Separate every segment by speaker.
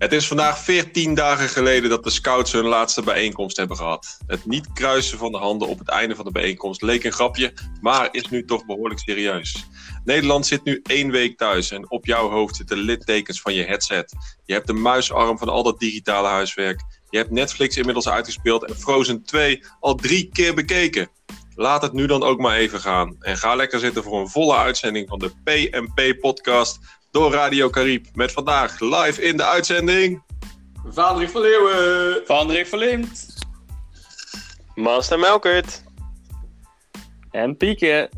Speaker 1: Het is vandaag 14 dagen geleden dat de scouts hun laatste bijeenkomst hebben gehad. Het niet kruisen van de handen op het einde van de bijeenkomst leek een grapje, maar is nu toch behoorlijk serieus. Nederland zit nu één week thuis en op jouw hoofd zitten littekens van je headset. Je hebt de muisarm van al dat digitale huiswerk. Je hebt Netflix inmiddels uitgespeeld en Frozen 2 al drie keer bekeken. Laat het nu dan ook maar even gaan. En ga lekker zitten voor een volle uitzending van de PMP-podcast door Radio Carib. Met vandaag live in de uitzending...
Speaker 2: Vaderik van Leeuwen.
Speaker 3: Van van Liemt.
Speaker 4: Master Melkert.
Speaker 3: En Pieke.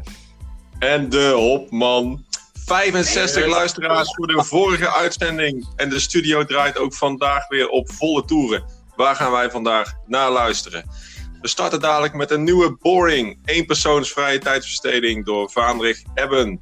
Speaker 1: En de Hopman. 65 luisteraars voor de vorige uitzending. En de studio draait ook vandaag weer op volle toeren. Waar gaan wij vandaag naar luisteren? We starten dadelijk met een nieuwe Boring. Eén persoons vrije tijdsbesteding door Vaandrig Ebben.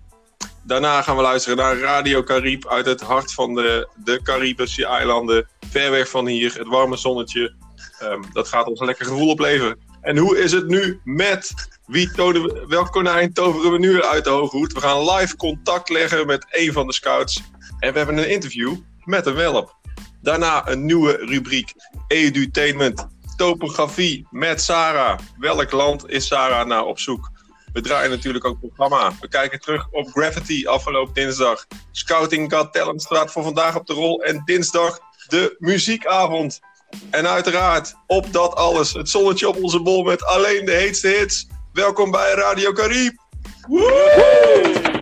Speaker 1: Daarna gaan we luisteren naar Radio Carib uit het hart van de, de Caribische eilanden. Ver weg van hier, het warme zonnetje. Ehm, dat gaat ons een lekker gevoel opleveren. En hoe is het nu met wie we, welk konijn toveren we nu uit de hoge hoed? We gaan live contact leggen met een van de scouts. En we hebben een interview met een welp. Daarna een nieuwe rubriek Edutainment. Topografie met Sarah. Welk land is Sarah nou op zoek? We draaien natuurlijk ook programma. We kijken terug op Gravity afgelopen dinsdag. Scouting Got Talent voor vandaag op de rol. En dinsdag de muziekavond. En uiteraard, op dat alles, het zonnetje op onze bol met alleen de heetste hits. Welkom bij Radio Carib. Woehoe!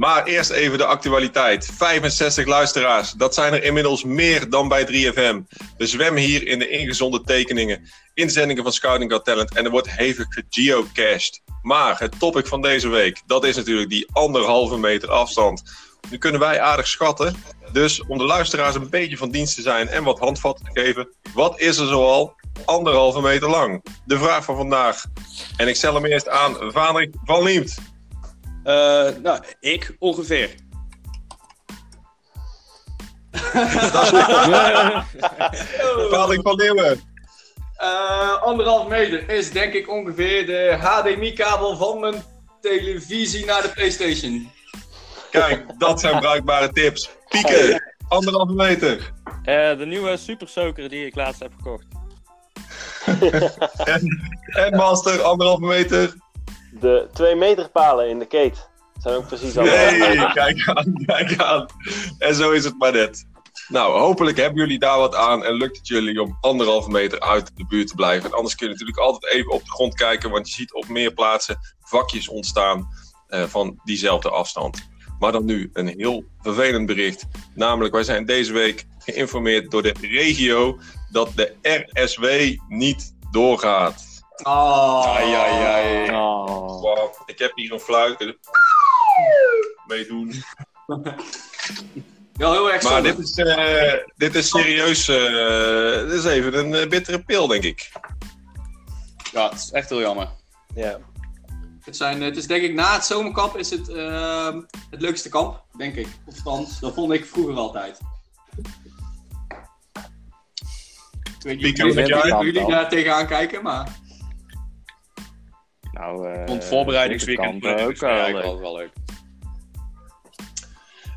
Speaker 1: Maar eerst even de actualiteit. 65 luisteraars, dat zijn er inmiddels meer dan bij 3FM. We zwemmen hier in de ingezonde tekeningen, inzendingen van Scouting Got Talent en er wordt hevig gegeocached. Maar het topic van deze week, dat is natuurlijk die anderhalve meter afstand. Nu kunnen wij aardig schatten, dus om de luisteraars een beetje van dienst te zijn en wat handvatten te geven, wat is er zoal anderhalve meter lang? De vraag van vandaag. En ik stel hem eerst aan Vader van Liemt.
Speaker 3: Uh, nou, ik ongeveer.
Speaker 1: Bepaling van Leeuwen.
Speaker 2: Uh, anderhalf meter is denk ik ongeveer de HDMI-kabel van mijn televisie naar de PlayStation.
Speaker 1: Kijk, dat zijn bruikbare tips. Pieken, anderhalve meter.
Speaker 3: Uh, de nieuwe Super Soaker die ik laatst heb gekocht.
Speaker 1: en, en Master, anderhalve meter
Speaker 4: de twee meter palen in de keet. Zijn ook precies al.
Speaker 1: Nee, kijk aan, kijk aan. En zo is het maar net. Nou, hopelijk hebben jullie daar wat aan en lukt het jullie om anderhalve meter uit de buurt te blijven. En anders kun je natuurlijk altijd even op de grond kijken, want je ziet op meer plaatsen vakjes ontstaan uh, van diezelfde afstand. Maar dan nu een heel vervelend bericht. Namelijk, wij zijn deze week geïnformeerd door de regio dat de RSW niet doorgaat.
Speaker 2: Oh.
Speaker 1: Ai, ai, ai. Oh. Wow. Ik heb hier een fluit. Meedoen.
Speaker 2: Ja, heel erg
Speaker 1: Maar dit is, uh, dit is serieus. Uh, dit is even een uh, bittere pil, denk ik.
Speaker 3: Ja, het is echt heel jammer.
Speaker 4: Ja.
Speaker 2: Het, zijn, het is denk ik na het zomerkamp is het ehm, het leukste kamp, denk ik. Of althans, dat vond ik vroeger altijd. Ik weet niet hoe jullie daar tegenaan kijken, maar...
Speaker 3: Nou, uh,
Speaker 2: Want voorbereidingsweekend
Speaker 3: ook wel, wel leuk.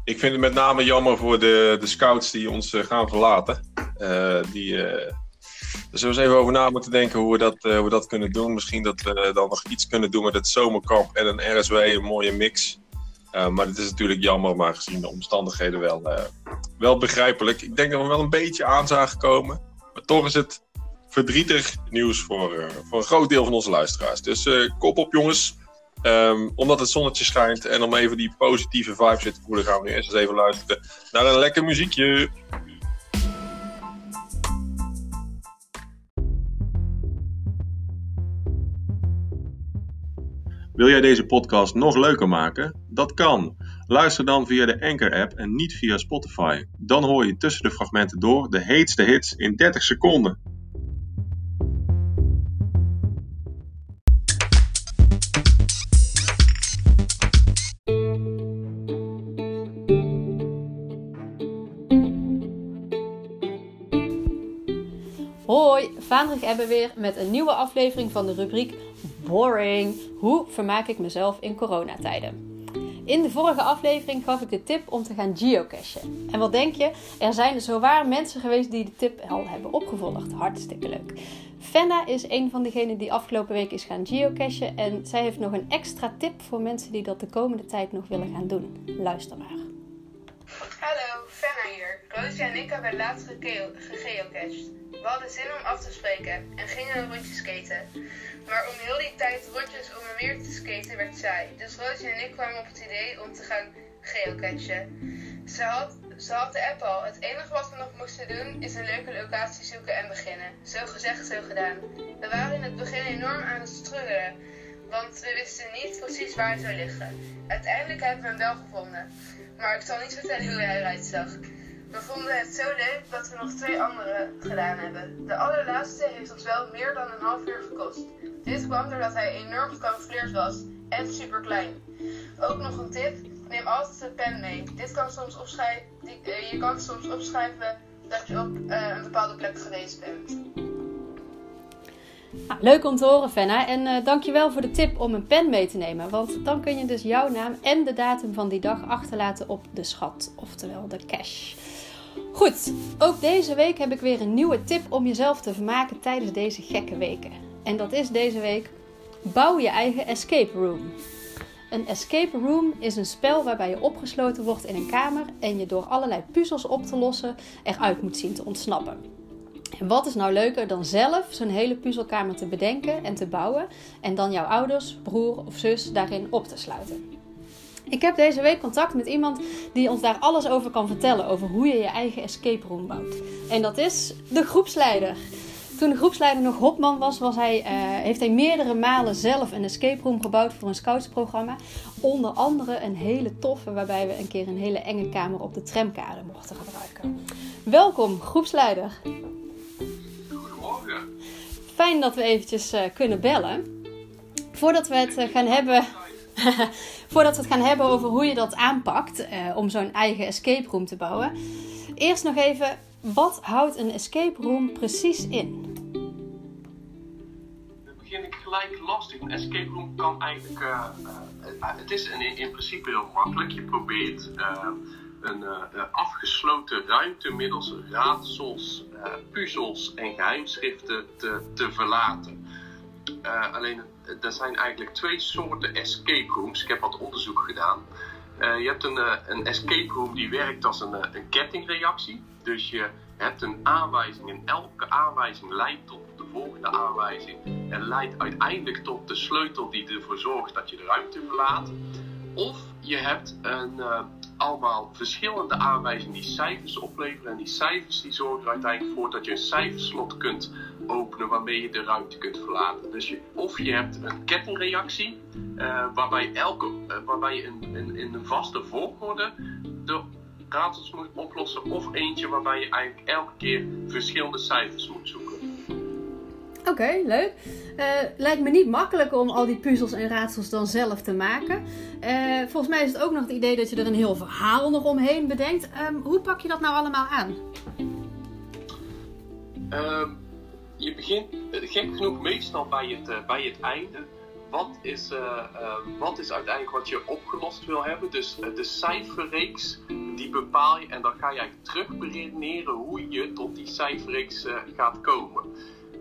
Speaker 1: Ik vind het met name jammer voor de, de scouts die ons uh, gaan verlaten. Uh, die, uh, daar zullen we eens even over na moeten denken hoe we dat, hoe we dat kunnen doen. Misschien dat we dan nog iets kunnen doen met het zomerkamp en een RSW, een mooie mix. maar het is natuurlijk jammer, maar gezien de omstandigheden wel, wel begrijpelijk. Ik denk dat we wel een beetje aan zagen komen. Maar toch is het verdrietig nieuws voor, uh, voor een groot deel van onze luisteraars. Dus uh, kop op jongens. Um, omdat het zonnetje schijnt en om even die positieve vibes te voelen, gaan we nu eerst eens even luisteren naar een lekker muziekje. Wil jij deze podcast nog leuker maken? Dat kan. Luister dan via de Anchor-app en niet via Spotify. Dan hoor je tussen de fragmenten door de heetste hits in 30 seconden.
Speaker 5: Ebbe weer met een nieuwe aflevering van de rubriek Boring. Hoe vermaak ik mezelf in coronatijden? In de vorige aflevering gaf ik de tip om te gaan geocachen. En wat denk je? Er zijn zowaar mensen geweest die de tip al hebben opgevolgd. Hartstikke leuk. Fenna is een van degenen die afgelopen week is gaan geocachen. En zij heeft nog een extra tip voor mensen die dat de komende tijd nog willen gaan doen. Luister maar.
Speaker 6: Roosje en ik hebben laatst gegeocached. We hadden zin om af te spreken en gingen een rondje skaten. Maar om heel die tijd rondjes om een meer te skaten werd saai. Dus Roosje en ik kwamen op het idee om te gaan geocachen. Ze had, ze had de app al. Het enige wat we nog moesten doen is een leuke locatie zoeken en beginnen. Zo gezegd, zo gedaan. We waren in het begin enorm aan het struggelen. Want we wisten niet precies waar het zou liggen. Uiteindelijk hebben we hem wel gevonden. Maar ik zal niet vertellen hoe hij eruit zag. We vonden het zo leuk dat we nog twee andere gedaan hebben. De allerlaatste heeft ons wel meer dan een half uur gekost. Dit kwam doordat hij enorm gecamoufleerd was en super klein. Ook nog een tip: neem altijd een pen mee. Dit kan soms opschrijven, uh, je kan soms opschrijven dat je op uh, een bepaalde plek geweest bent.
Speaker 5: Nou, leuk om te horen, Fenna. En uh, dankjewel voor de tip om een pen mee te nemen. Want dan kun je dus jouw naam en de datum van die dag achterlaten op de schat, oftewel de cash. Goed, ook deze week heb ik weer een nieuwe tip om jezelf te vermaken tijdens deze gekke weken. En dat is deze week: bouw je eigen escape room. Een escape room is een spel waarbij je opgesloten wordt in een kamer en je door allerlei puzzels op te lossen eruit moet zien te ontsnappen. En wat is nou leuker dan zelf zo'n hele puzzelkamer te bedenken en te bouwen en dan jouw ouders, broer of zus daarin op te sluiten? Ik heb deze week contact met iemand die ons daar alles over kan vertellen. Over hoe je je eigen escape room bouwt. En dat is de groepsleider. Toen de groepsleider nog Hopman was, was hij, uh, heeft hij meerdere malen zelf een escape room gebouwd voor een scoutsprogramma. Onder andere een hele toffe, waarbij we een keer een hele enge kamer op de tramkade mochten gebruiken. Welkom, groepsleider.
Speaker 1: Goedemorgen.
Speaker 5: Fijn dat we eventjes uh, kunnen bellen. Voordat we het uh, gaan hebben Voordat we het gaan hebben over hoe je dat aanpakt uh, om zo'n eigen escape room te bouwen. Eerst nog even, wat houdt een escape room precies in?
Speaker 7: Begin ik gelijk lastig. Een escape room kan eigenlijk. Uh, uh, het is in, in, principe heel makkelijk. Je probeert een afgesloten ruimte middels raadsels, puzzels en geheimschriften te, te verlaten. alleen er zijn eigenlijk twee soorten escape rooms. Ik heb wat onderzoek gedaan. Uh, je hebt een, uh, een escape room die werkt als een, een kettingreactie. Dus je hebt een aanwijzing en elke aanwijzing leidt tot de volgende aanwijzing. En leidt uiteindelijk tot de sleutel die ervoor zorgt dat je de ruimte verlaat. Of je hebt een, allemaal verschillende aanwijzingen die cijfers opleveren. En die cijfers die zorgen er uiteindelijk voor dat je een cijferslot kunt openen waarmee je de ruimte kunt verlaten. Dus je, of je hebt een kettingreactie uh, waarbij, elke, uh, waarbij je in, in, een vaste volgorde de raadsels moet oplossen. Of eentje waarbij je eigenlijk elke keer verschillende cijfers moet zoeken.
Speaker 5: Oké, leuk. Uh, lijkt me niet makkelijk om al die puzzels en raadsels dan zelf te maken. Uh, volgens mij is het ook nog het idee dat je er een heel verhaal nog omheen bedenkt. Um, hoe pak je dat nou allemaal aan?
Speaker 7: Uh, je begint gek genoeg meestal bij het, uh, bij het einde. Wat is, wat is uiteindelijk wat je opgelost wil hebben? Dus de cijferreeks, die bepaal je en dan ga je eigenlijk hoe je tot die cijferreeks gaat komen.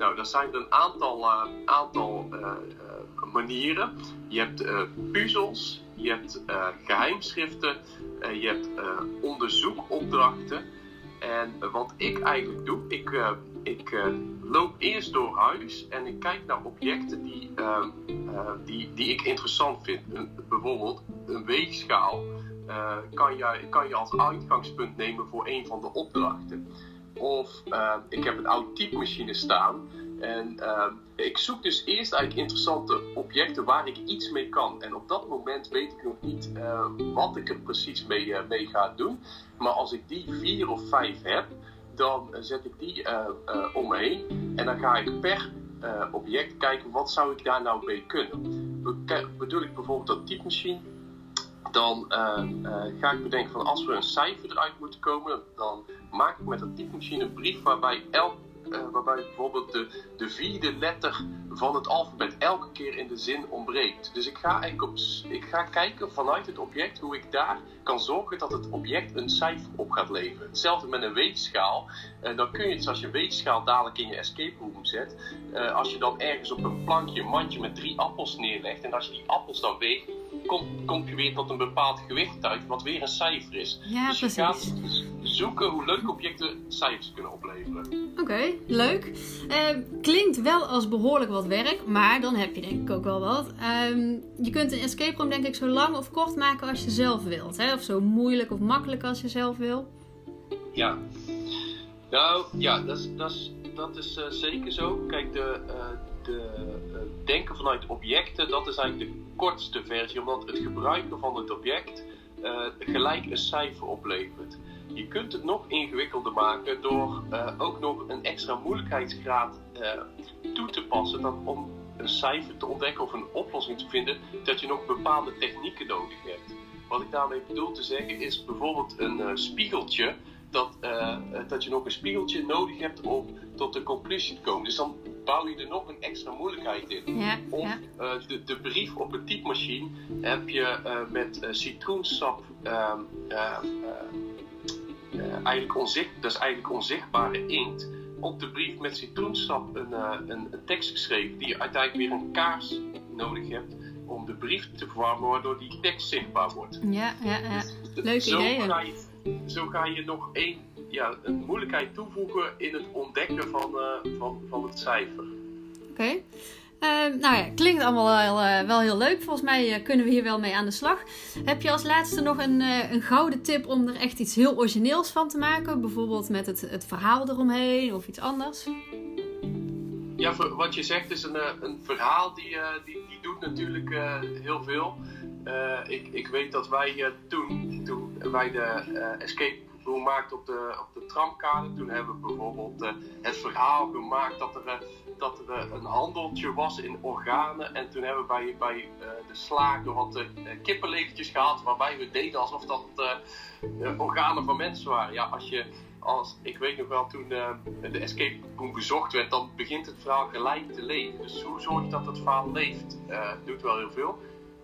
Speaker 7: Nou, zijn een aantal, uh, aantal uh, uh, manieren. Je hebt puzzels, je hebt geheimschriften, je hebt onderzoekopdrachten. En wat ik eigenlijk doe, ik, ik loop eerst door huis en ik kijk naar objecten die, die, die ik interessant vind. bijvoorbeeld een weegschaal kan, je, kan je als uitgangspunt nemen voor een van de opdrachten. Of uh, ik heb een oude typemachine staan. En uh, ik zoek dus eerst eigenlijk interessante objecten waar ik iets mee kan. En op dat moment weet ik nog niet uh, wat ik er precies mee, mee, ga doen. Maar als ik die vier of vijf heb, dan zet ik die om me heen. En dan ga ik per object kijken wat zou ik daar nou mee kunnen. Be bedoel ik bijvoorbeeld dat typemachine dan uh, uh, ga ik bedenken van als we een cijfer eruit moeten komen, dan maak ik met dat typemachine een brief waarbij elk eh, waarbij bijvoorbeeld de, de vierde letter van het alfabet elke keer in de zin ontbreekt. Dus ik ga eigenlijk op, ik ga kijken vanuit het object hoe ik daar kan zorgen dat het object een cijfer op gaat leveren. Hetzelfde met een weegschaal. Eh, dan kun je dus als je weegschaal dadelijk in je escape room zet, eh, als je dan ergens op een plankje een mandje met drie appels neerlegt en als je die appels dan weegt, kom, kom je weer tot een bepaald gewicht uit, wat weer een cijfer is.
Speaker 5: Ja,
Speaker 7: dus je gaat zoeken hoe leuke objecten cijfers kunnen opleveren.
Speaker 5: Oké, leuk. Eh, klinkt wel als behoorlijk wat werk, maar dan heb je denk ik ook wel wat. Ehm, je kunt een escape room denk ik zo lang of kort maken als je zelf wilt. Hè? Of zo moeilijk of makkelijk als je zelf wil.
Speaker 7: Ja. Nou, ja, dat is, dat is, dat is eh, zeker zo. Kijk, de, eh, de eh, denken vanuit objecten, dat is eigenlijk de kortste versie, omdat het gebruiken van het object eh, gelijk een cijfer oplevert. Je kunt het nog ingewikkelder maken door eh, ook nog een extra moeilijkheidsgraad toe te passen. Dat om een cijfer te ontdekken of een oplossing te vinden, dat je nog bepaalde technieken nodig hebt. Wat ik daarmee bedoel te zeggen is bijvoorbeeld een spiegeltje. Dat, eh, dat je nog een spiegeltje nodig hebt om tot de conclusie te komen. Dus dan bouw je er nog een extra moeilijkheid in.
Speaker 5: Ja,
Speaker 7: Of
Speaker 5: ja.
Speaker 7: eh, de, de brief op een typemachine heb je eh, met citroensap ehm, eh, eh, eh, eigenlijk onzicht, dat is eigenlijk onzichtbare inkt. Op de brief met citroensap een, een, een tekst geschreven die je uiteindelijk weer een kaars nodig hebt om de brief te verwarmen, waardoor die tekst zichtbaar wordt.
Speaker 5: Ja, ja, ja.
Speaker 7: Zo
Speaker 5: ideeën.
Speaker 7: Ga je, zo ga je nog één, ja, een moeilijkheid toevoegen in het ontdekken van, eh, van, van het cijfer.
Speaker 5: Oké. Eh, nou ja, klinkt allemaal wel, eh, wel heel leuk. Volgens mij kunnen we hier wel mee aan de slag. Heb je als laatste nog een, een gouden tip om er echt iets heel origineels van te maken? Bijvoorbeeld met het, het verhaal eromheen of iets anders?
Speaker 7: Ja, wat je zegt is een, een verhaal die, die, die doet natuurlijk heel veel. Ik, ik weet dat wij eh, toen, wij de eh, escape room maakten op de, op de tramkade, toen hebben we bijvoorbeeld eh, het verhaal gemaakt dat er, eh, dat er een handeltje was in organen. En toen hebben we bij, bij de slager wat kippenlevertjes gehaald, waarbij we deden alsof dat organen van mensen waren. Ja, als je als, ik weet nog wel, toen de escape room bezocht werd, dan begint het verhaal gelijk te leven. Dus hoe zorg je dat het verhaal leeft? Eh, doet wel heel veel.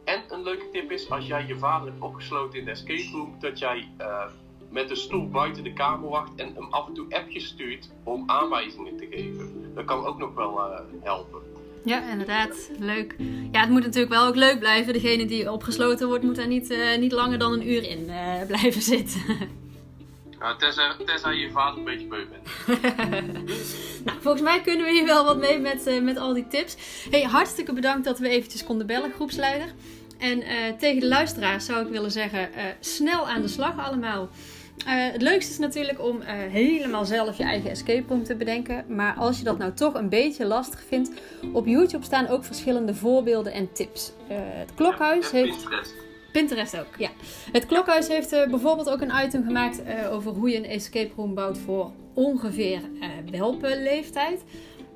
Speaker 7: En een leuke tip is, als jij je vader hebt opgesloten in de escape room, dat jij eh, met een stoel buiten de kamer wacht en hem af en toe appjes stuurt om aanwijzingen te geven. Dat kan ook nog wel eh, helpen.
Speaker 5: Ja, inderdaad. Leuk. Ja, het moet natuurlijk wel ook leuk blijven. Degene die opgesloten wordt, moet daar niet, eh, niet langer dan een uur in blijven zitten.
Speaker 7: Nou, tenzij, tenzij je vader een beetje beu bent.
Speaker 5: nou, volgens mij kunnen we hier wel wat mee met, eh, met al die tips. Hey, hartstikke bedankt dat we eventjes konden bellen, groepsleider. En eh, tegen de luisteraars zou ik willen zeggen, eh, snel aan de slag allemaal. Het leukste is natuurlijk om helemaal zelf je eigen escape room te bedenken. Maar als je dat nou toch een beetje lastig vindt, op YouTube staan ook verschillende voorbeelden en tips. Het Klokhuis heeft...
Speaker 7: Pinterest.
Speaker 5: Ook, ja. Het Klokhuis heeft eh, bijvoorbeeld ook een item gemaakt eh, over hoe je een escape room bouwt voor ongeveer eh welpe leeftijd.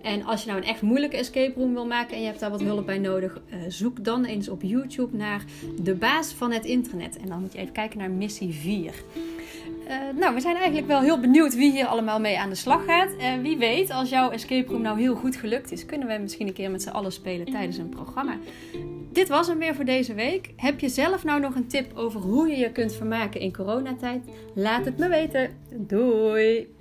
Speaker 5: En als je nou een echt moeilijke escape room wil maken en je hebt daar wat hulp bij nodig, eh, zoek dan eens op YouTube naar de baas van het internet. En dan moet je even kijken naar missie 4. Eh, nou, we zijn eigenlijk wel heel benieuwd wie hier allemaal mee aan de slag gaat. En wie weet, als jouw escape room nou heel goed gelukt is, kunnen we misschien een keer met z'n allen spelen tijdens een programma. Dit was hem weer voor deze week. Heb je zelf nou nog een tip over hoe je je kunt vermaken in coronatijd? Laat het me weten. Doei!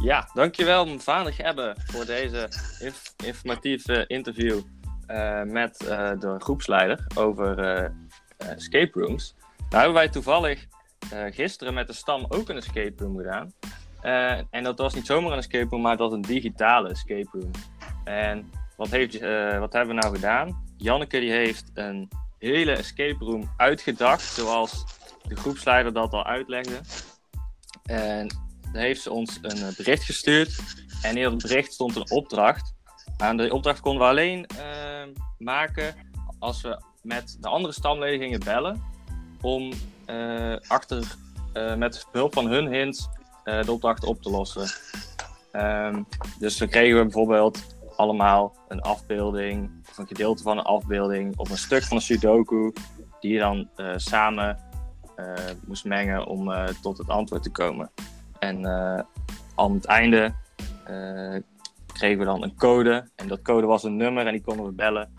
Speaker 3: Ja, dankjewel vader Gebbe voor deze inf- informatieve interview eh, met eh, de groepsleider over eh, escape rooms. Nou hebben wij toevallig gisteren met de stam ook een escape room gedaan. Eh, en dat was niet zomaar een escape room, maar dat was een digitale escape room. En wat, eh, wat hebben we nou gedaan? Janneke die heeft een hele escape room uitgedacht, zoals de groepsleider dat al uitlegde. En dan heeft ze ons een eh, bericht gestuurd. En in dat bericht stond een opdracht. En de opdracht konden we alleen eh, maken als we met de andere stamleden gingen bellen. Om eh, achter, eh, met behulp van hun hints eh, de opdracht op te lossen. Ehm, dus dan kregen we bijvoorbeeld allemaal een afbeelding, of een gedeelte van een afbeelding, of een stuk van een Sudoku, die je dan samen moest mengen om tot het antwoord te komen. En aan het einde kregen we dan een code, en dat code was een nummer en die konden we bellen.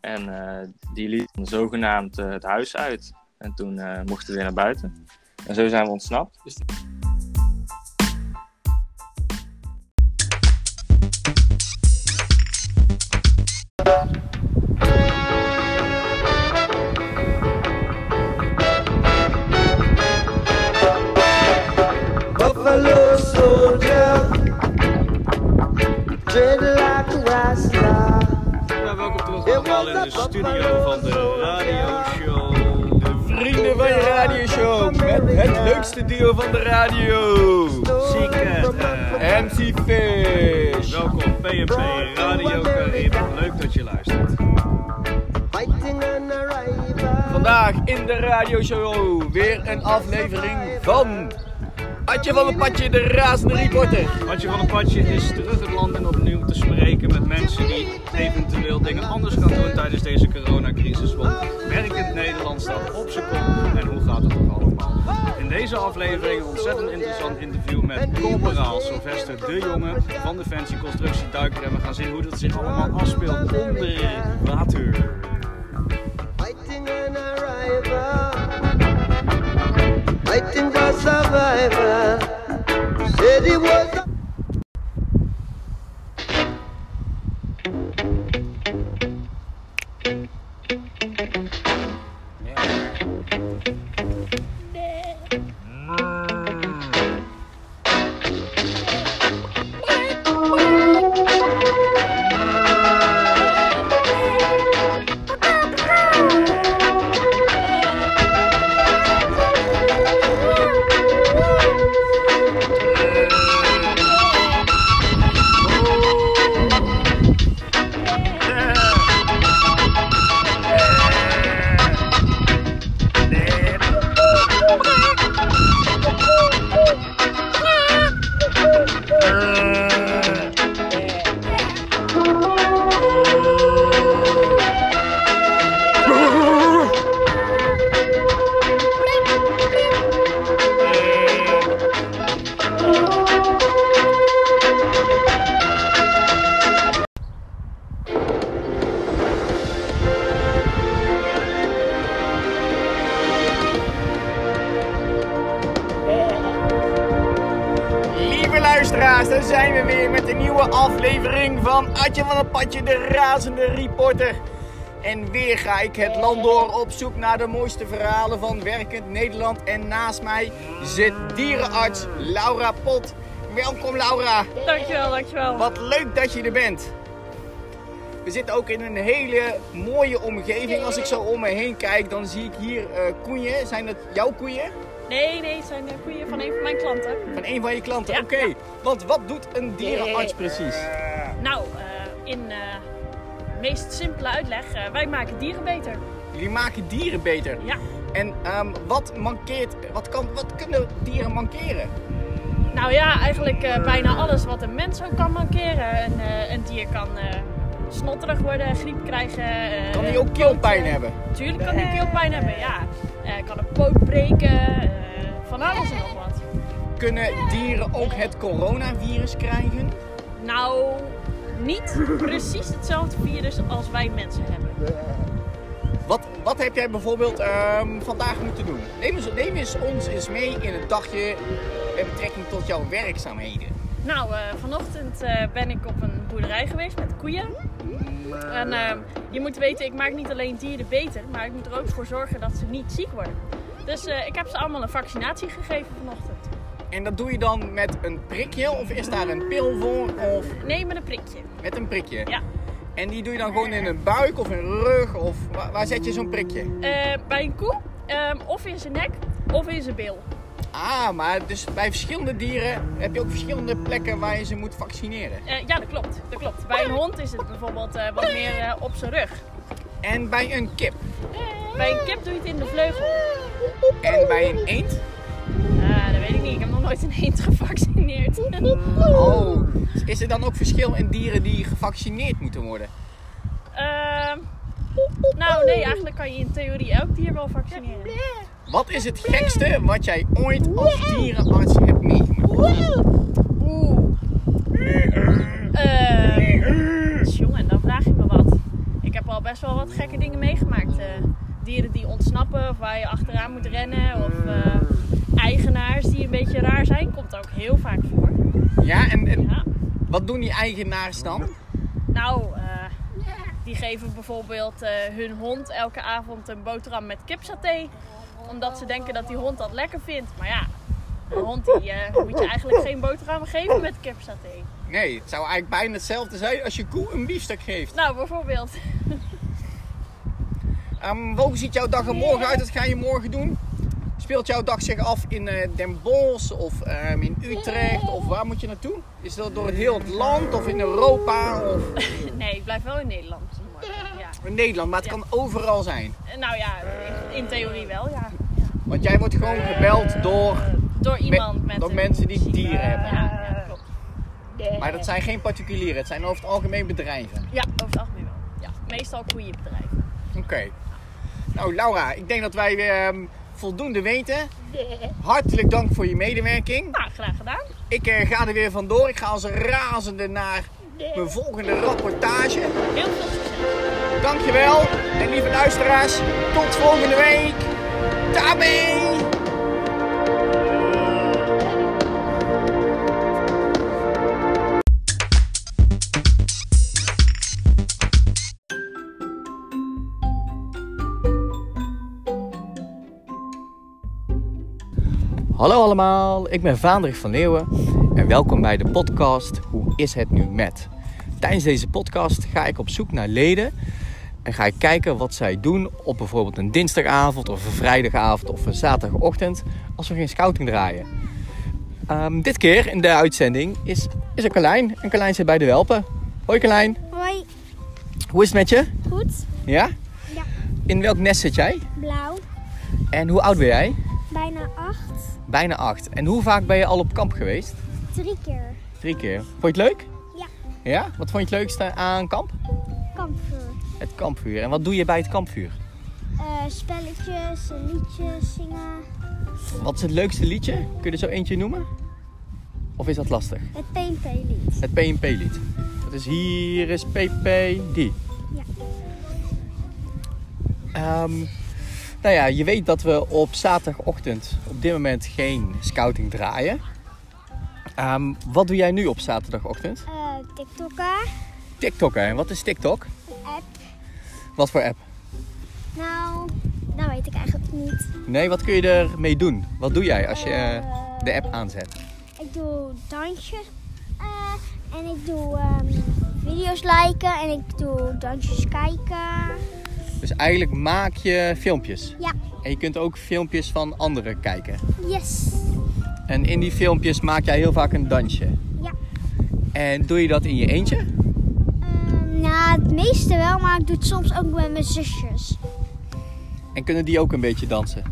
Speaker 3: En die liet zogenaamd het huis uit. En toen eh, mochten we weer naar buiten. En zo zijn we ontsnapt.
Speaker 8: Vrienden van je Radio Show met het leukste duo van de radio. Zieke MC Fish. Welkom PMP Radio Carib. Leuk dat je luistert. Vandaag in de Radio Show weer een aflevering van Adje van een Padje, de razende reporter. Adje van een Padje is terug het land in opnieuw te spreken met mensen die eventueel dingen anders gaan doen tijdens deze coronacrisis. Want werkend Nederland staat op zijn kop en het nog allemaal? In deze aflevering een ontzettend interessant interview met corporaal Sylvester de Jonge van Defensie Constructie Duiker. En we gaan zien hoe dat zich allemaal afspeelt onder water.
Speaker 9: Fighting for survival. Said he was.
Speaker 8: Aflevering van Adje van het Padje, de razende reporter. En weer ga ik het land door op zoek naar de mooiste verhalen van werkend Nederland. En naast mij zit dierenarts Laura Pot. Welkom Laura,
Speaker 10: Dankjewel, dankjewel.
Speaker 8: wat leuk dat je er bent. We zitten ook in een hele mooie omgeving. Als ik zo om me heen kijk, dan zie ik hier eh, koeien. Zijn dat jouw koeien?
Speaker 10: Nee, nee, het zijn de koeien van een van mijn klanten.
Speaker 8: Van een van je klanten?
Speaker 10: Ja,
Speaker 8: Oké, want wat doet een dierenarts precies?
Speaker 10: Nou, eh, in eh meest simpele uitleg, eh, wij maken dieren beter.
Speaker 8: Jullie maken dieren beter.
Speaker 10: Ja.
Speaker 8: En ehm, wat mankeert, wat, kan, wat kunnen dieren mankeren?
Speaker 10: Nou ja, eigenlijk eh, bijna alles wat een mens ook kan mankeren. Een, eh, een dier kan eh, snotterig worden, griep krijgen. eh,
Speaker 8: Kan die ook keelpijn
Speaker 10: eh,
Speaker 8: hebben?
Speaker 10: Tuurlijk kan die keelpijn hebben, ja. Eh, kan een poot breken, eh, van alles en nog wat.
Speaker 8: Kunnen dieren ook het coronavirus krijgen?
Speaker 10: Nou, niet precies hetzelfde virus als wij mensen hebben.
Speaker 8: Wat, wat heb jij bijvoorbeeld ehm, vandaag moeten doen? Neem eens, neem eens ons eens mee in het dagje met betrekking tot jouw werkzaamheden.
Speaker 10: Nou, eh, vanochtend ben ik op een boerderij geweest met koeien. En eh, je moet weten, ik maak niet alleen dieren beter, maar ik moet er ook voor zorgen dat ze niet ziek worden. Dus eh, ik heb ze allemaal een vaccinatie gegeven vanochtend.
Speaker 8: En dat doe je dan met een prikje of is daar een pil voor of
Speaker 10: Nee, met een prikje.
Speaker 8: met een prikje?
Speaker 10: Ja.
Speaker 8: En die doe je dan gewoon in een buik of in een rug of waar, waar zet je zo'n prikje?
Speaker 10: Eh, bij een koe, ehm, of in zijn nek, of in zijn bil.
Speaker 8: Ah, maar dus bij verschillende dieren heb je ook verschillende plekken waar je ze moet vaccineren.
Speaker 10: Eh, ja, dat klopt, dat klopt. Bij een hond is het bijvoorbeeld eh, wat meer eh, op zijn rug.
Speaker 8: En bij een kip.
Speaker 10: Bij een kip doe je het in de vleugel.
Speaker 8: En bij een eend.
Speaker 10: Ah, dat weet ik niet. Ik heb nog nooit een eend gevaccineerd.
Speaker 8: Oh, is er dan ook verschil in dieren die gevaccineerd moeten worden?
Speaker 10: Ehm, nou, nee, eigenlijk kan je in theorie elk dier wel vaccineren.
Speaker 8: Wat is het gekste wat jij ooit als dierenarts hebt meegemaakt?
Speaker 10: Oeh. Eh, jongen, dan vraag je me wat. Ik heb al best wel wat gekke dingen meegemaakt. Eh, dieren die ontsnappen of waar je achteraan moet rennen. Of eh, eigenaars die een beetje raar zijn. Komt ook heel vaak voor.
Speaker 8: Ja, en, en
Speaker 10: Ja.
Speaker 8: wat doen die eigenaars dan?
Speaker 10: Nou, eh, die geven bijvoorbeeld hun hond elke avond een boterham met kipsaté. Omdat ze denken dat die hond dat lekker vindt. Maar ja, een hond die eh, moet je eigenlijk geen boterham geven met kipsaté.
Speaker 8: Nee, het zou eigenlijk bijna hetzelfde zijn als je koe een biefstuk geeft.
Speaker 10: Nou, bijvoorbeeld.
Speaker 8: Ehm, hoe ziet jouw dag er morgen uit? Wat ga je morgen doen? Speelt jouw dag zich af in eh, Den Bosch of ehm, in Utrecht? Of waar moet je naartoe? Is dat door heel het land of in Europa of
Speaker 10: Nee, ik blijf wel in Nederland. Ja.
Speaker 8: In Nederland? Maar het kan overal zijn.
Speaker 10: Eh, Nou ja, in, in theorie wel, ja.
Speaker 8: Want jij wordt gewoon gebeld door,
Speaker 10: Door iemand met
Speaker 8: door mensen die dieren hebben.
Speaker 10: Ja, ja, klopt.
Speaker 8: Maar dat zijn geen particulieren, het zijn over het algemeen bedrijven.
Speaker 10: Ja, over het algemeen wel. Ja, meestal koeienbedrijven.
Speaker 8: Oké. Nou Laura, ik denk dat wij weer ehm, voldoende weten. Hartelijk dank voor je medewerking.
Speaker 10: Nou, graag gedaan.
Speaker 8: Ik eh, ga er weer vandoor. Ik ga als een razende naar mijn volgende rapportage.
Speaker 10: Heel veel succes.
Speaker 8: Dankjewel. En lieve luisteraars, tot volgende week. Tabé! Hallo allemaal, ik ben Vaandrig van Leeuwen en welkom bij de podcast Hoe is het nu met? Tijdens deze podcast ga ik op zoek naar leden en ga ik kijken wat zij doen op bijvoorbeeld een dinsdagavond of een vrijdagavond of een zaterdagochtend als we geen scouting draaien. Ehm, dit keer in de uitzending is, is er Carlijn en Carlijn zit bij de Welpen. Hoi Carlijn,
Speaker 11: Hoi,
Speaker 8: hoe is het met je?
Speaker 11: goed.
Speaker 8: Ja?
Speaker 11: Ja.
Speaker 8: In welk nest zit jij?
Speaker 11: Blauw,
Speaker 8: En hoe oud ben jij?
Speaker 11: bijna acht.
Speaker 8: Bijna acht. En hoe vaak ben je al op kamp geweest?
Speaker 11: Drie keer.
Speaker 8: Drie keer. Vond je het leuk?
Speaker 11: Ja.
Speaker 8: Ja? Wat vond je het leukste aan kamp?
Speaker 11: Kampvuur.
Speaker 8: En wat doe je bij het kampvuur?
Speaker 11: Eh, spelletjes, liedjes zingen.
Speaker 8: Wat is het leukste liedje? Kun je er zo eentje noemen? Of is dat lastig?
Speaker 11: Het PNP-lied.
Speaker 8: Het PNP-lied. Dat is hier is PP die.
Speaker 11: Ja.
Speaker 8: Ehm, nou ja, je weet dat we op zaterdagochtend op dit moment geen scouting draaien. Ehm, wat doe jij nu op zaterdagochtend?
Speaker 11: Eh, TikTokken.
Speaker 8: TikTokken. En wat is TikTok?
Speaker 11: Een app.
Speaker 8: Wat voor app?
Speaker 11: Nou, dat weet ik eigenlijk niet.
Speaker 8: Nee, wat kun je ermee doen? Wat doe jij als je eh, de app aanzet?
Speaker 11: Ik doe dansjes. eh, en ik doe ehm, video's liken. En ik doe dansjes kijken.
Speaker 8: Dus eigenlijk maak je filmpjes.
Speaker 11: Ja.
Speaker 8: En je kunt ook filmpjes van anderen kijken.
Speaker 11: Yes.
Speaker 8: En in die filmpjes maak jij heel vaak een dansje.
Speaker 11: Ja.
Speaker 8: En doe je dat in je eentje?
Speaker 11: Nou, het meeste wel, maar ik doe het soms ook met mijn zusjes.
Speaker 8: En kunnen die ook een beetje dansen?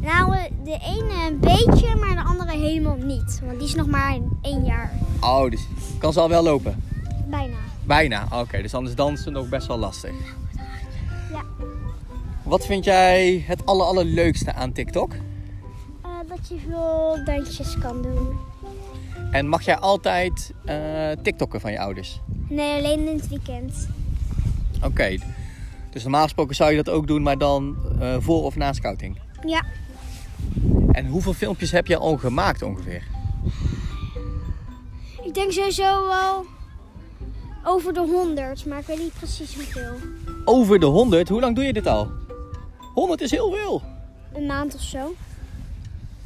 Speaker 11: Nou, eh, de ene een beetje, maar de andere helemaal niet. Want die is nog maar één jaar.
Speaker 8: Oh, dus kan ze al wel lopen?
Speaker 11: Bijna.
Speaker 8: Bijna. Oké, dus dan is dansen nog best wel lastig.
Speaker 11: Ja.
Speaker 8: Wat vind jij het aller, allerleukste aan TikTok?
Speaker 11: Eh, dat je veel dansjes kan doen.
Speaker 8: En mag jij altijd eh TikTokken van je ouders?
Speaker 11: Nee, alleen in het weekend.
Speaker 8: Oké. Dus normaal gesproken zou je dat ook doen, maar dan eh, voor of na scouting.
Speaker 11: Ja,
Speaker 8: En hoeveel filmpjes heb je al gemaakt ongeveer?
Speaker 11: ik denk sowieso wel over de honderd, maar ik weet niet precies hoeveel.
Speaker 8: Over de 100? Hoe lang doe je dit al? 100 is heel veel.
Speaker 11: Een maand of zo.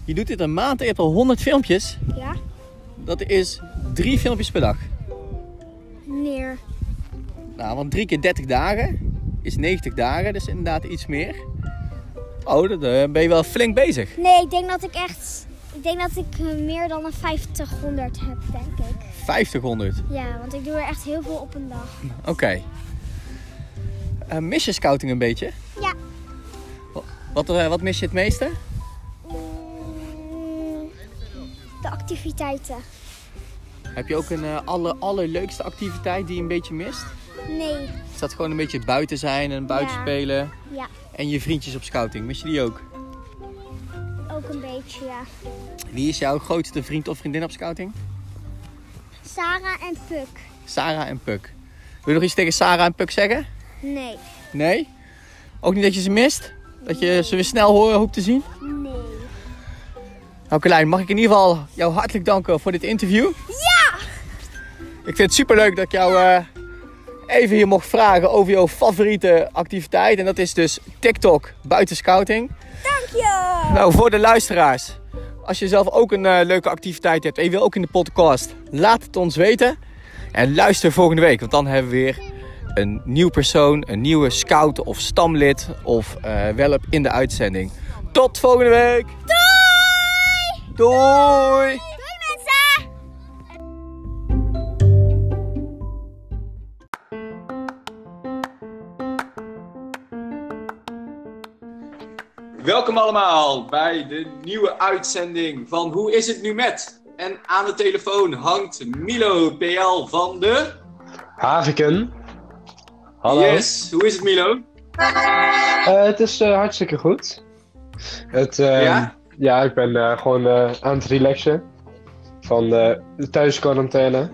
Speaker 8: Je doet dit een maand en je hebt al 100 filmpjes.
Speaker 11: Ja,
Speaker 8: Dat is drie filmpjes per dag. Nou, want drie keer 30 dagen is 90 dagen, dus inderdaad iets meer. Oh, dan eh, ben je wel flink bezig.
Speaker 11: Nee, ik denk dat ik echt. Ik denk dat ik eh, meer dan een 50-100 heb, denk ik.
Speaker 8: 500.
Speaker 11: Ja, want ik doe er echt heel veel op een dag.
Speaker 8: Oké. Eh, mis je scouting een beetje?
Speaker 11: Ja.
Speaker 8: Wat, wat mis je het meeste?
Speaker 11: Mm, de activiteiten.
Speaker 8: Heb je ook een eh, aller, allerleukste activiteit die je een beetje mist?
Speaker 11: Nee.
Speaker 8: Is dat gewoon een beetje buiten zijn en buiten
Speaker 11: Ja.
Speaker 8: spelen?
Speaker 11: Ja,
Speaker 8: En je vriendjes op scouting, mis je die ook?
Speaker 11: ook een beetje, ja.
Speaker 8: Wie is jouw grootste vriend of vriendin op scouting?
Speaker 11: Sarah en Puk.
Speaker 8: Sarah en Puk. Wil je nog iets tegen Sarah en Puk zeggen?
Speaker 11: Nee.
Speaker 8: Nee? Ook niet dat je ze mist? Dat je ze weer snel horen hoopt te zien?
Speaker 11: Nee.
Speaker 8: Nou Carlijn, mag ik in ieder geval jou hartelijk danken voor dit interview.
Speaker 11: Ja!
Speaker 8: Ik vind het superleuk dat ik jou eh, even hier mocht vragen over jouw favoriete activiteit. En dat is dus TikTok buiten scouting.
Speaker 11: Dank je!
Speaker 8: Nou, voor de luisteraars. Als je zelf ook een eh, leuke activiteit hebt en je wil ook in de podcast, laat het ons weten. En luister volgende week, want dan hebben we weer een nieuw persoon, een nieuwe scout of stamlid of eh welp in de uitzending. Tot volgende week!
Speaker 11: Doei!
Speaker 8: Doei!
Speaker 2: Welkom allemaal bij de nieuwe uitzending van Hoe is het nu met? En aan de telefoon hangt Milo PL van de...
Speaker 12: Haviken. Hallo.
Speaker 2: Yes, hoe is het Milo?
Speaker 12: Eh, het is eh, hartstikke goed. Het, eh,
Speaker 2: Ja?
Speaker 12: ja? ik ben eh, gewoon aan het relaxen van de thuisquarantaine.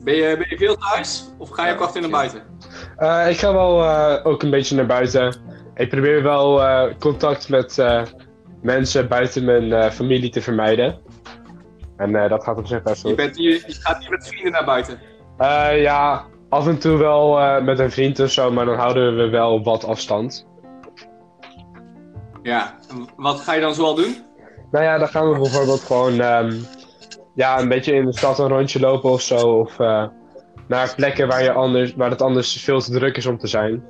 Speaker 2: Ben je, ben je veel thuis? Of ga je ook achter naar buiten?
Speaker 12: Ik ga wel ook een beetje naar buiten. Ik probeer wel eh, contact met eh, mensen buiten mijn eh, familie te vermijden. En dat gaat op zich best
Speaker 2: Je,
Speaker 12: goed.
Speaker 2: bent je gaat hier met vrienden naar buiten.
Speaker 12: Ja, af en toe wel met een vriend of zo, maar dan houden we wel wat afstand.
Speaker 2: Ja, wat ga je dan zoal doen?
Speaker 12: Nou ja, dan gaan we bijvoorbeeld gewoon ehm, ja, een beetje in de stad een rondje lopen of zo. Of naar plekken waar, je anders, waar het anders veel te druk is om te zijn.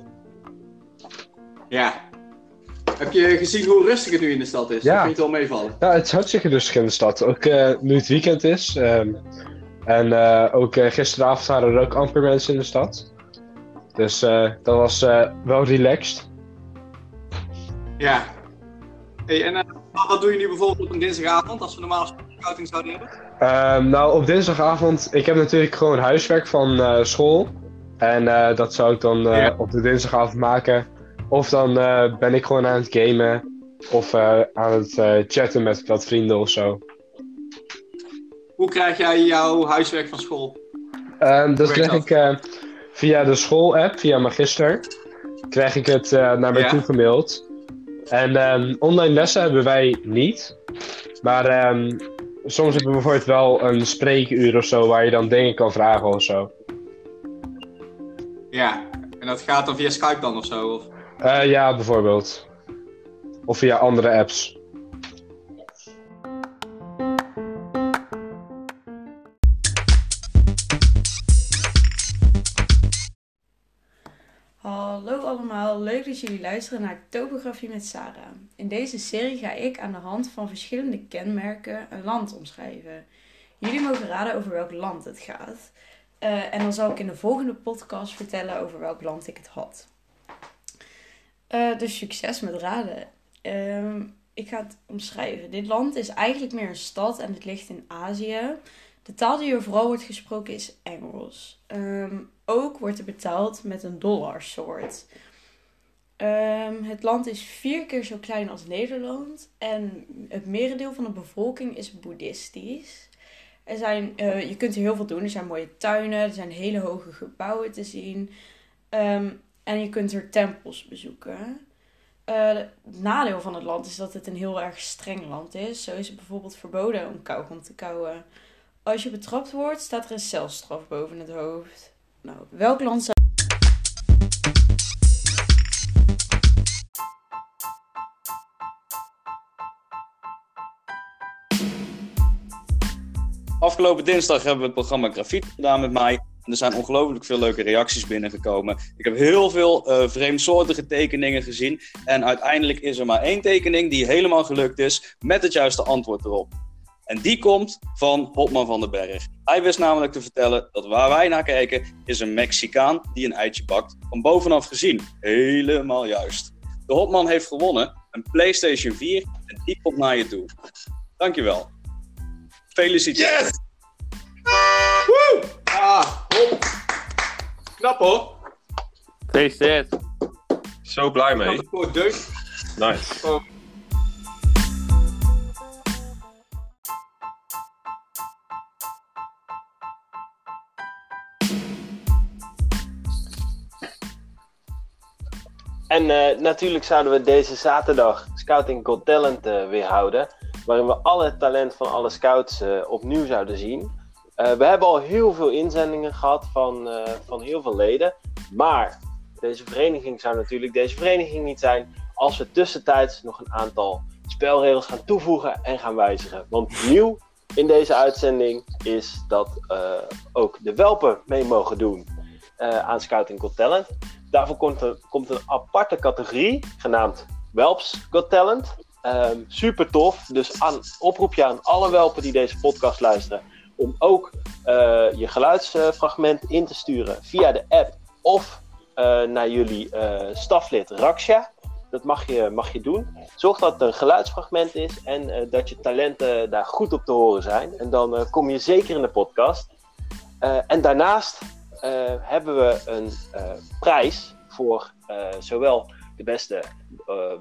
Speaker 2: Ja. Heb je gezien hoe rustig het nu in de stad is?
Speaker 12: Ja.
Speaker 2: Dat vind je het wel meevallen?
Speaker 12: Ja, het is hartstikke rustig in de stad. Ook eh, nu het weekend is. ehm, en eh, ook eh, gisteravond waren er ook amper mensen in de stad. Dus dat was wel relaxed.
Speaker 2: Ja. Hey, en wat doe je nu bijvoorbeeld op een dinsdagavond als we normaal scouting zouden hebben?
Speaker 12: Ehm, nou, op dinsdagavond, ik heb natuurlijk gewoon huiswerk van school. En dat zou ik dan
Speaker 2: Ja.
Speaker 12: op de dinsdagavond maken. Of dan eh, ben ik gewoon aan het gamen. Of eh, aan het eh, chatten met wat vrienden of zo.
Speaker 2: Hoe krijg jij jouw huiswerk van school?
Speaker 12: Ehm, dat
Speaker 2: Hoe
Speaker 12: krijg ik via de school-app, via Magister. Krijg ik het naar mij
Speaker 2: Ja.
Speaker 12: toe gemaild. En ehm, online lessen hebben wij niet. Maar ehm, soms hebben we bijvoorbeeld wel een spreekuur of zo waar je dan dingen kan vragen of zo.
Speaker 2: Ja. En dat gaat dan via Skype dan of zo? Of...
Speaker 12: Eh, ja, bijvoorbeeld. Of via andere apps.
Speaker 13: Hallo allemaal, leuk dat jullie luisteren naar Topografie met Sarah. In deze serie ga ik aan de hand van verschillende kenmerken een land omschrijven. Jullie mogen raden over welk land het gaat. Eh, en dan zal ik in de volgende podcast vertellen over welk land ik het had. Dus succes met raden. Ehm, ik ga het omschrijven. Dit land is eigenlijk meer een stad en het ligt in Azië. De taal die er vooral wordt gesproken is Engels. Ehm, ook wordt er betaald met een dollarsoort. Ehm, het land is vier keer zo klein als Nederland en het merendeel van de bevolking is boeddhistisch. Er zijn, eh, je kunt er heel veel doen. Er zijn mooie tuinen, er zijn hele hoge gebouwen te zien. En je kunt er tempels bezoeken. Eh, het nadeel van het land is dat het een heel erg streng land is. Zo is het bijvoorbeeld verboden om kauwgom te kauwen. Als je betrapt wordt, staat er een celstraf boven het hoofd. Nou, welk land zou...
Speaker 14: Afgelopen dinsdag hebben we het programma Grafiet gedaan met mij. En er zijn ongelooflijk veel leuke reacties binnengekomen. Ik heb heel veel eh, vreemdsoortige tekeningen gezien. En uiteindelijk is er maar één tekening die helemaal gelukt is met het juiste antwoord erop. En die komt van Hopman van den Berg. Hij wist namelijk te vertellen dat waar wij naar kijken is een Mexicaan die een eitje bakt. Van bovenaf gezien. Helemaal juist. De Hopman heeft gewonnen, een PlayStation 4 en die komt naar je toe. Dankjewel. Feliciteer.
Speaker 1: Yes!
Speaker 2: Ah, hop. Knap hoor.
Speaker 3: Gefeliciteerd.
Speaker 1: Zo blij mee.
Speaker 2: Voor deugd.
Speaker 1: Nice.
Speaker 2: Oh.
Speaker 4: En eh, natuurlijk zouden we deze zaterdag Scouting Got Talent eh, weer houden. Waarin we al het talent van alle scouts eh, opnieuw zouden zien. Eh, we hebben al heel veel inzendingen gehad van, eh, van heel veel leden. Maar deze vereniging zou natuurlijk deze vereniging niet zijn. Als we tussentijds nog een aantal spelregels gaan toevoegen en gaan wijzigen. Want nieuw in deze uitzending is dat eh, ook de welpen mee mogen doen aan Scouting Got Talent. Daarvoor komt, er, komt een aparte categorie genaamd Welps Got Talent. Ehm, super tof. Dus aan, oproepje aan alle welpen die deze podcast luisteren. Om ook eh, je geluidsfragment in te sturen via de app of eh, naar jullie eh, staflid Raksha. Dat mag je, mag je doen. Zorg dat het een geluidsfragment is en dat je talenten daar goed op te horen zijn. En dan kom je zeker in de podcast. En daarnaast hebben we een prijs voor zowel de beste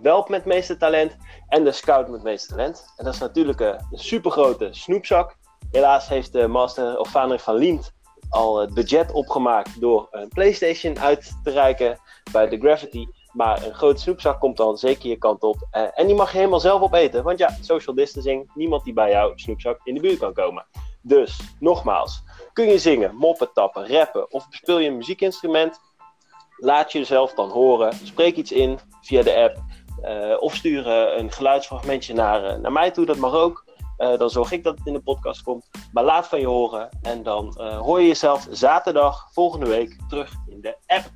Speaker 4: welp met meeste talent en de scout met meeste talent. En dat is natuurlijk eh, een supergrote snoepzak. Helaas heeft de master of vader van Liemt al het budget opgemaakt door een PlayStation uit te reiken bij de Gravity. Maar een grote snoepzak komt dan zeker je kant op. Eh, en die mag je helemaal zelf opeten. Want ja, social distancing, niemand die bij jouw snoepzak in de buurt kan komen. Dus, nogmaals, kun je zingen, moppen tappen, rappen of bespeel je een muziekinstrument? Laat jezelf dan horen. Spreek iets in via de app. eh, of stuur eh, een geluidsfragmentje naar, naar mij toe, dat mag ook. Eh, dan zorg ik dat het in de podcast komt. Maar laat van je horen. En dan eh, hoor je jezelf zaterdag volgende week terug in de app.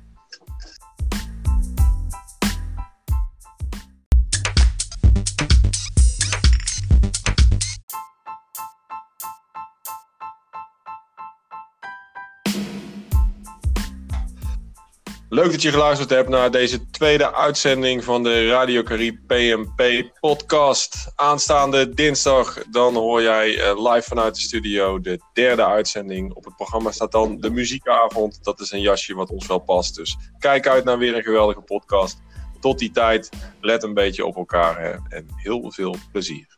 Speaker 1: Leuk dat je geluisterd hebt naar deze tweede uitzending van de Radio Carib PMP podcast. Aanstaande dinsdag dan hoor jij eh, live vanuit de studio de derde uitzending. Op het programma staat dan de muziekavond. Dat is een jasje wat ons wel past. Dus kijk uit naar weer een geweldige podcast. Tot die tijd, let een beetje op elkaar en heel veel plezier.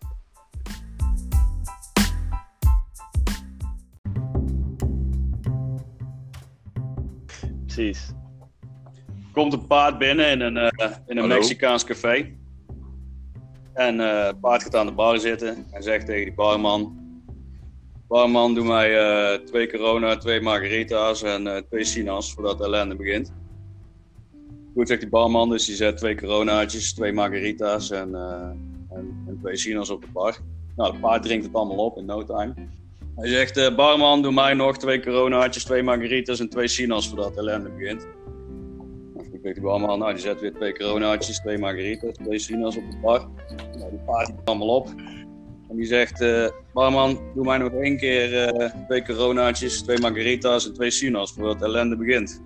Speaker 4: Precies.
Speaker 14: Komt een paard binnen in een, eh, in een? Mexicaans café. En eh, het paard gaat aan de bar zitten en zegt tegen die barman... Barman, doe mij eh, twee corona, twee margarita's en twee sinaas voordat de ellende begint. Goed, zegt die barman, dus die zet twee coronaatjes, twee margarita's en, en, en twee sinaas op de bar. Nou, het paard drinkt het allemaal op in no time. Hij zegt, barman, doe mij nog twee coronaatjes, twee margarita's en twee sinaas voordat de ellende begint. Weet die barman, nou die zet weer twee coronaatjes, twee margaritas, twee sinaas op de bar. Nou, die paard die allemaal op. En die zegt, eh, barman, doe mij nog één keer eh, twee coronaatjes, twee margaritas en twee sinaas voordat de ellende begint.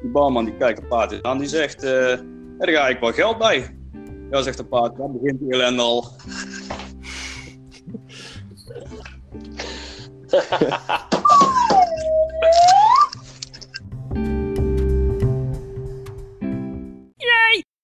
Speaker 14: Die barman die kijkt de paard aan, die zegt, ja, daar ga ik wel geld bij. Ja, zegt de paard, dan begint die ellende al.